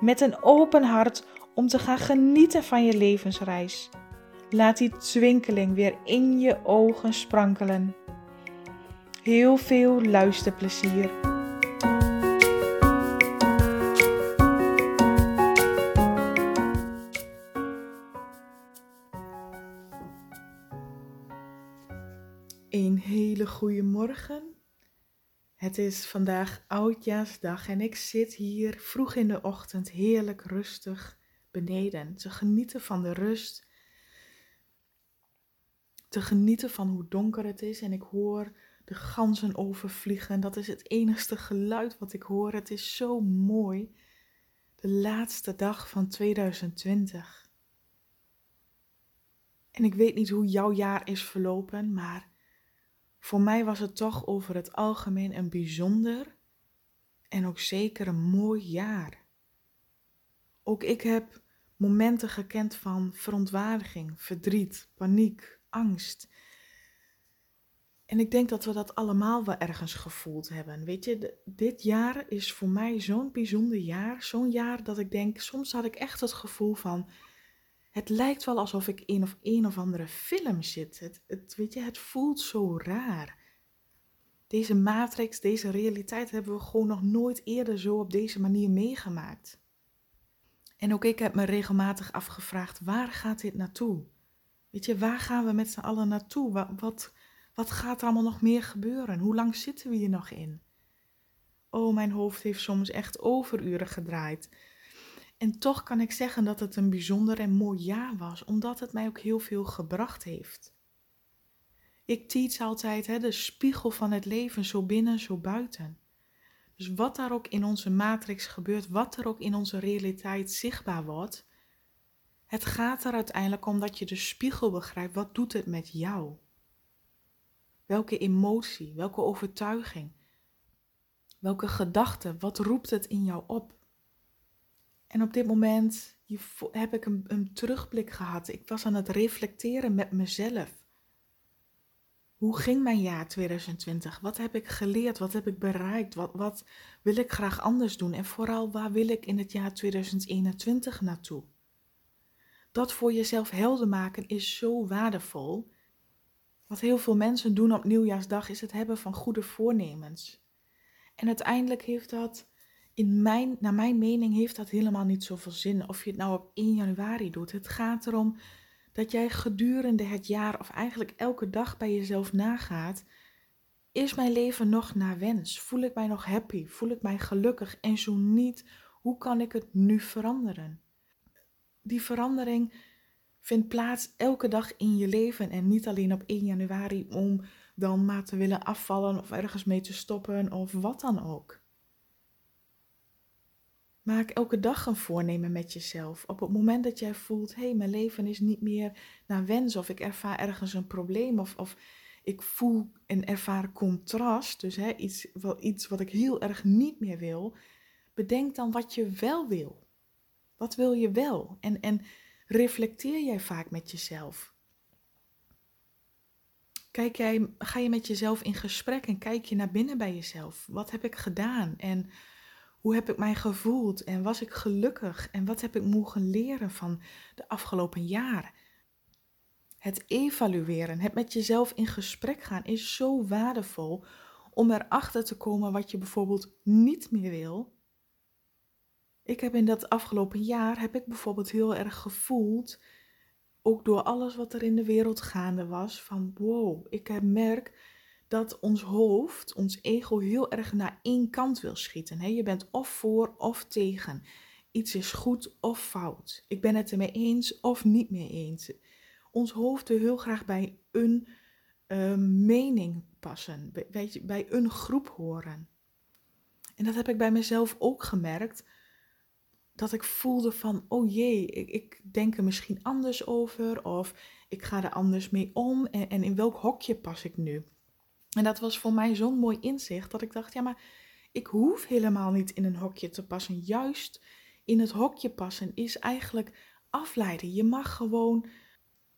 met een open hart om te gaan genieten van je levensreis. Laat die twinkeling weer in je ogen sprankelen. Heel veel luisterplezier. Een hele goede morgen. Het is vandaag oudjaarsdag en ik zit hier vroeg in de ochtend heerlijk rustig beneden te genieten van de rust. Te genieten van hoe donker het is en ik hoor de ganzen overvliegen. Dat is het enigste geluid wat ik hoor. Het is zo mooi. De laatste dag van 2020. En ik weet niet hoe jouw jaar is verlopen, maar voor mij was het toch over het algemeen een bijzonder en ook zeker een mooi jaar. Ook ik heb momenten gekend van verontwaardiging, verdriet, paniek, angst. En ik denk dat we dat allemaal wel ergens gevoeld hebben. Weet je, dit jaar is voor mij zo'n bijzonder jaar. Zo'n jaar dat ik denk, soms had ik echt het gevoel van, het lijkt wel alsof ik in of een of andere film zit. Het, weet je, het voelt zo raar. Deze matrix, deze realiteit hebben we gewoon nog nooit eerder zo op deze manier meegemaakt. En ook ik heb me regelmatig afgevraagd, waar gaat dit naartoe? Weet je, waar gaan we met z'n allen naartoe? Wat, wat, wat gaat er allemaal nog meer gebeuren? Hoe lang zitten we hier nog in? Oh, mijn hoofd heeft soms echt overuren gedraaid. En toch kan ik zeggen dat het een bijzonder en mooi jaar was, omdat het mij ook heel veel gebracht heeft. Ik teach altijd hè, de spiegel van het leven, zo binnen, zo buiten. Dus wat daar ook in onze matrix gebeurt, wat er ook in onze realiteit zichtbaar wordt, het gaat er uiteindelijk om dat je de spiegel begrijpt. Wat doet het met jou? Welke emotie, welke overtuiging, welke gedachte, wat roept het in jou op? En op dit moment heb ik een, een terugblik gehad. Ik was aan het reflecteren met mezelf. Hoe ging mijn jaar 2020? Wat heb ik geleerd? Wat heb ik bereikt? Wat, wat wil ik graag anders doen? En vooral, waar wil ik in het jaar 2021 naartoe? Dat voor jezelf helder maken is zo waardevol. Wat heel veel mensen doen op nieuwjaarsdag is het hebben van goede voornemens. En uiteindelijk heeft dat in mijn, naar mijn mening heeft dat helemaal niet zoveel zin of je het nou op 1 januari doet. Het gaat erom dat jij gedurende het jaar of eigenlijk elke dag bij jezelf nagaat. Is mijn leven nog naar wens? Voel ik mij nog happy? Voel ik mij gelukkig? En zo niet, hoe kan ik het nu veranderen? Die verandering vindt plaats elke dag in je leven en niet alleen op 1 januari om dan maar te willen afvallen of ergens mee te stoppen of wat dan ook. Maak elke dag een voornemen met jezelf. Op het moment dat jij voelt, hé, hey, mijn leven is niet meer naar wens, of ik ervaar ergens een probleem, of, of ik voel en ervaar contrast, dus hè, iets, wel, iets wat ik heel erg niet meer wil, bedenk dan wat je wel wil. Wat wil je wel? En, en reflecteer jij vaak met jezelf? Kijk jij, ga je met jezelf in gesprek en kijk je naar binnen bij jezelf? Wat heb ik gedaan? En hoe heb ik mij gevoeld en was ik gelukkig en wat heb ik mogen leren van de afgelopen jaren? Het evalueren, het met jezelf in gesprek gaan is zo waardevol om erachter te komen wat je bijvoorbeeld niet meer wil. Ik heb in dat afgelopen jaar heb ik bijvoorbeeld heel erg gevoeld, ook door alles wat er in de wereld gaande was, van wow, ik merk dat ons hoofd, ons ego, heel erg naar één kant wil schieten. Je bent of voor of tegen. Iets is goed of fout. Ik ben het ermee eens of niet mee eens. Ons hoofd wil heel graag bij een uh, mening passen, bij, bij een groep horen. En dat heb ik bij mezelf ook gemerkt. dat ik voelde van, oh jee, ik, ik denk er misschien anders over of ik ga er anders mee om en, en in welk hokje pas ik nu? En dat was voor mij zo'n mooi inzicht dat ik dacht, ja, maar ik hoef helemaal niet in een hokje te passen. Juist in het hokje passen is eigenlijk afleiden. Je mag gewoon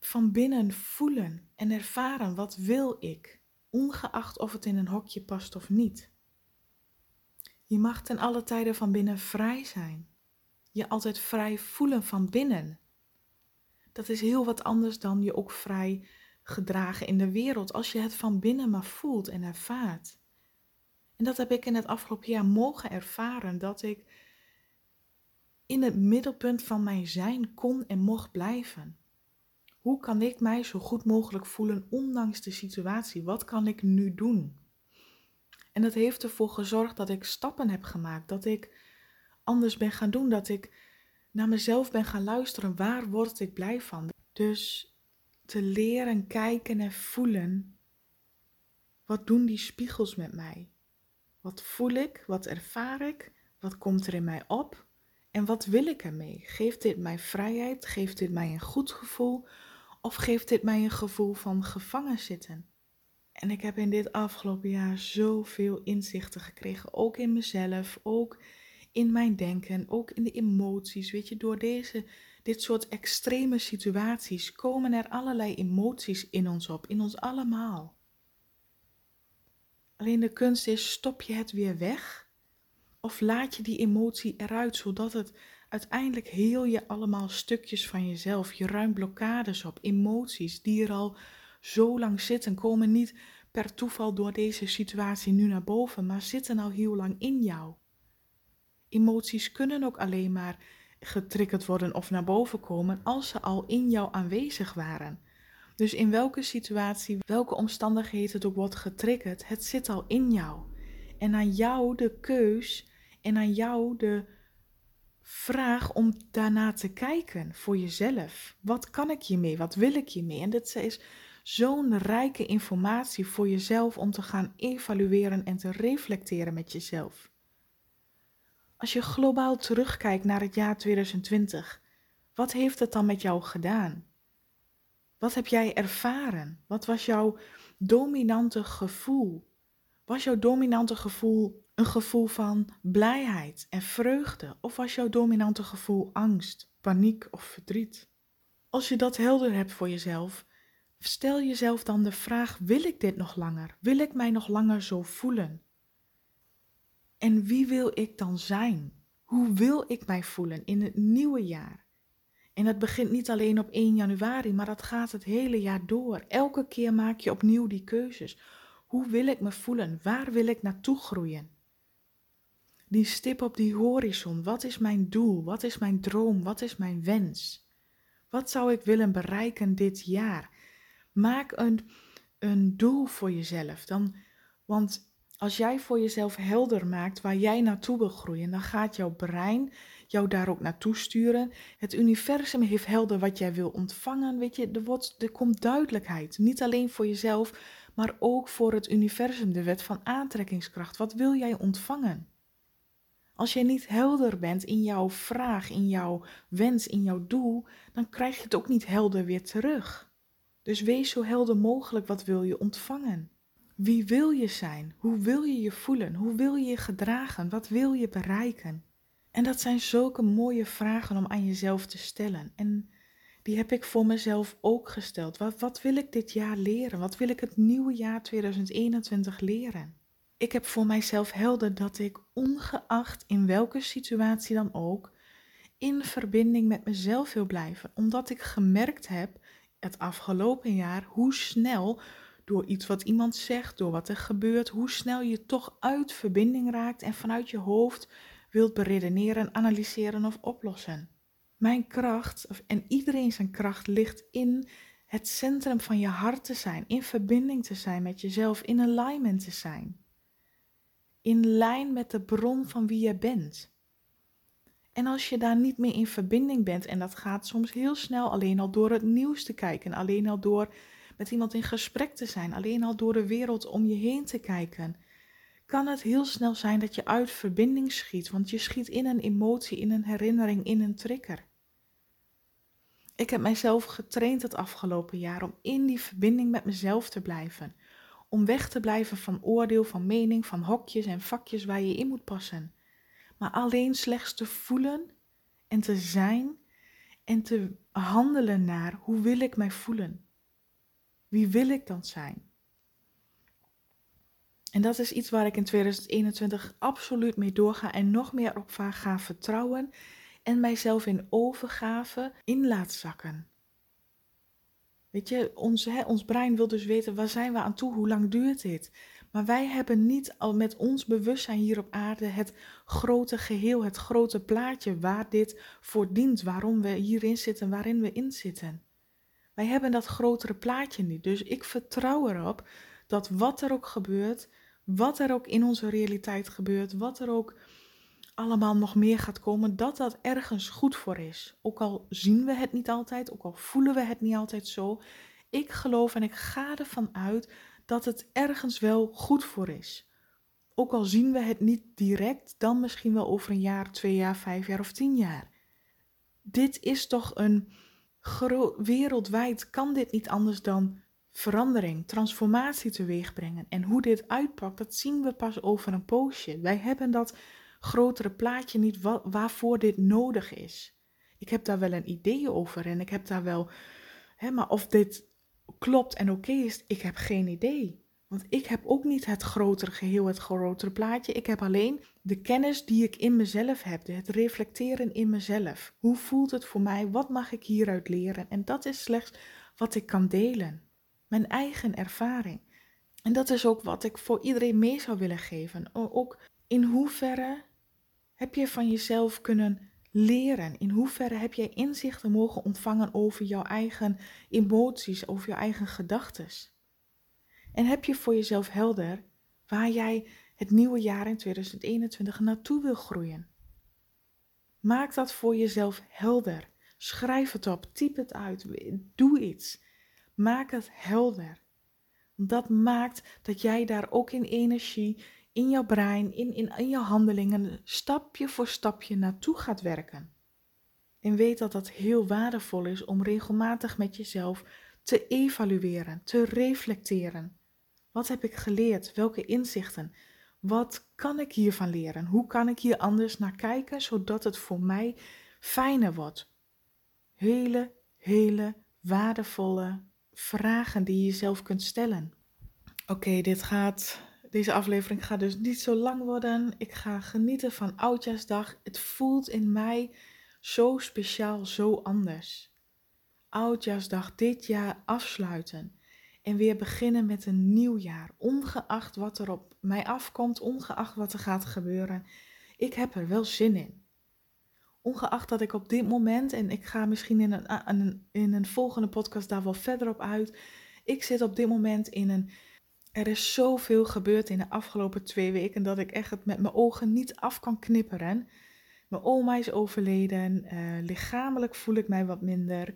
van binnen voelen en ervaren wat wil ik, ongeacht of het in een hokje past of niet. Je mag ten alle tijden van binnen vrij zijn. Je altijd vrij voelen van binnen. Dat is heel wat anders dan je ook vrij gedragen in de wereld als je het van binnen maar voelt en ervaart. En dat heb ik in het afgelopen jaar mogen ervaren, dat ik in het middelpunt van mijn zijn kon en mocht blijven. Hoe kan ik mij zo goed mogelijk voelen ondanks de situatie? Wat kan ik nu doen? En dat heeft ervoor gezorgd dat ik stappen heb gemaakt, dat ik anders ben gaan doen, dat ik naar mezelf ben gaan luisteren. Waar word ik blij van? Dus te leren kijken en voelen. Wat doen die spiegels met mij? Wat voel ik? Wat ervaar ik? Wat komt er in mij op? En wat wil ik ermee? Geeft dit mij vrijheid? Geeft dit mij een goed gevoel? Of geeft dit mij een gevoel van gevangen zitten? En ik heb in dit afgelopen jaar zoveel inzichten gekregen, ook in mezelf, ook in mijn denken, ook in de emoties. Weet je, door deze, dit soort extreme situaties komen er allerlei emoties in ons op, in ons allemaal. Alleen de kunst is, stop je het weer weg? Of laat je die emotie eruit, zodat het uiteindelijk heel je allemaal stukjes van jezelf, je ruimt blokkades op, emoties die er al zo lang zitten, komen niet per toeval door deze situatie nu naar boven, maar zitten al heel lang in jou. Emoties kunnen ook alleen maar getriggerd worden of naar boven komen als ze al in jou aanwezig waren. Dus in welke situatie, welke omstandigheden het ook wordt getriggerd, het zit al in jou. En aan jou de keus en aan jou de vraag om daarna te kijken voor jezelf. Wat kan ik hiermee? Wat wil ik hiermee? En dit is zo'n rijke informatie voor jezelf om te gaan evalueren en te reflecteren met jezelf. Als je globaal terugkijkt naar het jaar 2020, wat heeft het dan met jou gedaan? Wat heb jij ervaren? Wat was jouw dominante gevoel? Was jouw dominante gevoel een gevoel van blijheid en vreugde? Of was jouw dominante gevoel angst, paniek of verdriet? Als je dat helder hebt voor jezelf, stel jezelf dan de vraag: wil ik dit nog langer? Wil ik mij nog langer zo voelen? En wie wil ik dan zijn? Hoe wil ik mij voelen in het nieuwe jaar? En dat begint niet alleen op 1 januari, maar dat gaat het hele jaar door. Elke keer maak je opnieuw die keuzes. Hoe wil ik me voelen? Waar wil ik naartoe groeien? Die stip op die horizon. Wat is mijn doel? Wat is mijn droom? Wat is mijn wens? Wat zou ik willen bereiken dit jaar? Maak een, een doel voor jezelf. Dan, want als jij voor jezelf helder maakt waar jij naartoe wil groeien, dan gaat jouw brein jou daar ook naartoe sturen. Het universum heeft helder wat jij wil ontvangen. Weet je, er, wordt, er komt duidelijkheid. Niet alleen voor jezelf, maar ook voor het universum, de wet van aantrekkingskracht. Wat wil jij ontvangen? Als jij niet helder bent in jouw vraag, in jouw wens, in jouw doel, dan krijg je het ook niet helder weer terug. Dus wees zo helder mogelijk wat wil je ontvangen. Wie wil je zijn? Hoe wil je je voelen? Hoe wil je je gedragen? Wat wil je bereiken? En dat zijn zulke mooie vragen om aan jezelf te stellen. En die heb ik voor mezelf ook gesteld. Wat, wat wil ik dit jaar leren? Wat wil ik het nieuwe jaar 2021 leren? Ik heb voor mijzelf helder dat ik, ongeacht in welke situatie dan ook, in verbinding met mezelf wil blijven. Omdat ik gemerkt heb het afgelopen jaar hoe snel door iets wat iemand zegt, door wat er gebeurt, hoe snel je toch uit verbinding raakt en vanuit je hoofd wilt beredeneren, analyseren of oplossen. Mijn kracht, en iedereen zijn kracht, ligt in het centrum van je hart te zijn, in verbinding te zijn met jezelf, in alignment te zijn. In lijn met de bron van wie je bent. En als je daar niet meer in verbinding bent, en dat gaat soms heel snel alleen al door het nieuws te kijken, alleen al door met iemand in gesprek te zijn, alleen al door de wereld om je heen te kijken, kan het heel snel zijn dat je uit verbinding schiet, want je schiet in een emotie, in een herinnering, in een trigger. Ik heb mijzelf getraind het afgelopen jaar om in die verbinding met mezelf te blijven. Om weg te blijven van oordeel, van mening, van hokjes en vakjes waar je in moet passen. Maar alleen slechts te voelen en te zijn en te handelen naar hoe wil ik mij voelen? Wie wil ik dan zijn? En dat is iets waar ik in 2021 absoluut mee doorga en nog meer op ga vertrouwen en mijzelf in overgave in laat zakken. Weet je, ons, hè, ons brein wil dus weten waar zijn we aan toe, hoe lang duurt dit? Maar wij hebben niet al met ons bewustzijn hier op aarde het grote geheel, het grote plaatje waar dit voor dient, waarom we hierin zitten, waarin we in zitten. Wij hebben dat grotere plaatje niet. Dus ik vertrouw erop dat wat er ook gebeurt, wat er ook in onze realiteit gebeurt, wat er ook allemaal nog meer gaat komen, dat dat ergens goed voor is. Ook al zien we het niet altijd, ook al voelen we het niet altijd zo. Ik geloof en ik ga ervan uit dat het ergens wel goed voor is. Ook al zien we het niet direct, dan misschien wel over een jaar, twee jaar, vijf jaar of tien jaar. Dit is toch een wereldwijd kan dit niet anders dan verandering, transformatie teweeg brengen. En hoe dit uitpakt, dat zien we pas over een poosje. Wij hebben dat grotere plaatje niet waarvoor dit nodig is. Ik heb daar wel een idee over en ik heb daar wel, hè, maar of dit klopt en oké is, ik heb geen idee. Want ik heb ook niet het grotere geheel, het grotere plaatje. Ik heb alleen de kennis die ik in mezelf heb, het reflecteren in mezelf. Hoe voelt het voor mij? Wat mag ik hieruit leren? En dat is slechts wat ik kan delen. Mijn eigen ervaring. En dat is ook wat ik voor iedereen mee zou willen geven. Ook in hoeverre heb je van jezelf kunnen leren? In hoeverre heb jij inzichten mogen ontvangen over jouw eigen emoties, over jouw eigen gedachten? En heb je voor jezelf helder waar jij het nieuwe jaar in 2021 naartoe wil groeien? Maak dat voor jezelf helder. Schrijf het op, typ het uit, doe iets. Maak het helder. Dat maakt dat jij daar ook in energie, in jouw brein, in, in, in handelingen, stapje voor stapje naartoe gaat werken. En weet dat dat heel waardevol is om regelmatig met jezelf te evalueren, te reflecteren. Wat heb ik geleerd? Welke inzichten? Wat kan ik hiervan leren? Hoe kan ik hier anders naar kijken zodat het voor mij fijner wordt? Hele, hele waardevolle vragen die je jezelf kunt stellen. Oké, dit gaat. Deze aflevering gaat dus niet zo lang worden. Ik ga genieten van Oudjaarsdag. Het voelt in mij zo speciaal, zo anders. Oudjaarsdag dit jaar afsluiten en weer beginnen met een nieuw jaar. Ongeacht wat er op mij afkomt, ongeacht wat er gaat gebeuren. Ik heb er wel zin in. Ongeacht dat ik op dit moment, en ik ga misschien in een, in een volgende podcast daar wel verder op uit. Ik zit op dit moment in een. Er is zoveel gebeurd in de afgelopen twee weken dat ik echt het met mijn ogen niet af kan knipperen. Mijn oma is overleden, uh, lichamelijk voel ik mij wat minder.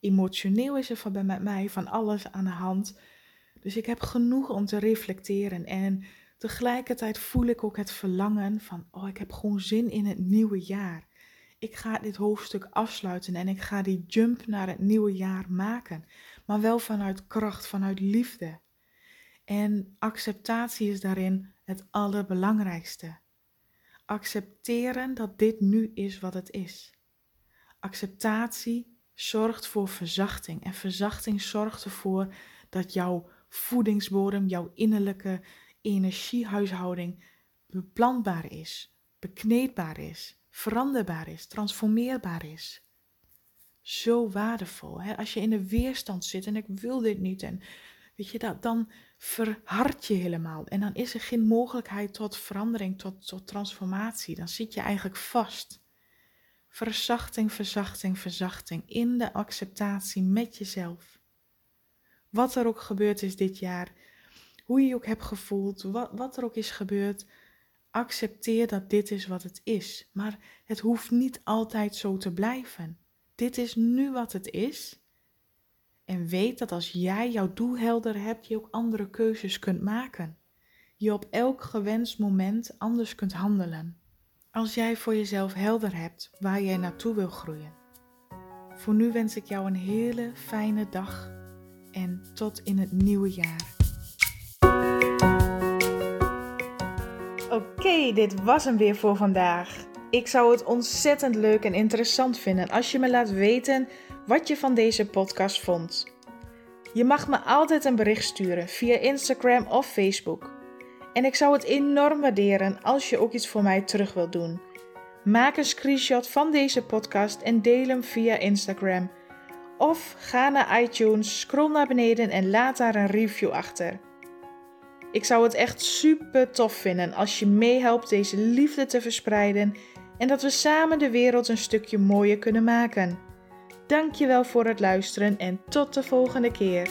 Emotioneel is er van, met mij van alles aan de hand. Dus ik heb genoeg om te reflecteren. En tegelijkertijd voel ik ook het verlangen van, oh, ik heb gewoon zin in het nieuwe jaar. Ik ga dit hoofdstuk afsluiten en ik ga die jump naar het nieuwe jaar maken. Maar wel vanuit kracht, vanuit liefde. En acceptatie is daarin het allerbelangrijkste. Accepteren dat dit nu is wat het is. Acceptatie zorgt voor verzachting. En verzachting zorgt ervoor dat jouw voedingsbodem, jouw innerlijke energiehuishouding beplantbaar is, bekneedbaar is, veranderbaar is, transformeerbaar is. Zo waardevol. Hè? Als je in de weerstand zit en ik wil dit niet en weet je dat, dan verhard je helemaal. En dan is er geen mogelijkheid tot verandering, tot, tot transformatie. Dan zit je eigenlijk vast. Verzachting, verzachting, verzachting in de acceptatie met jezelf. Wat er ook gebeurd is dit jaar, hoe je je ook hebt gevoeld, wat, wat er ook is gebeurd, accepteer dat dit is wat het is. Maar het hoeft niet altijd zo te blijven. Dit is nu wat het is. En weet dat als jij jouw doel helder hebt, je ook andere keuzes kunt maken. je op elk gewenst moment anders kunt handelen. Als jij voor jezelf helder hebt waar jij naartoe wil groeien. Voor nu wens ik jou een hele fijne dag en tot in het nieuwe jaar. Oké, dit was hem weer voor vandaag. Ik zou het ontzettend leuk en interessant vinden als je me laat weten wat je van deze podcast vond. Je mag me altijd een bericht sturen via Instagram of Facebook. En ik zou het enorm waarderen als je ook iets voor mij terug wilt doen. Maak een screenshot van deze podcast en deel hem via Instagram. Of ga naar iTunes, scroll naar beneden en laat daar een review achter. Ik zou het echt super tof vinden als je meehelpt deze liefde te verspreiden en dat we samen de wereld een stukje mooier kunnen maken. Dankjewel voor het luisteren en tot de volgende keer.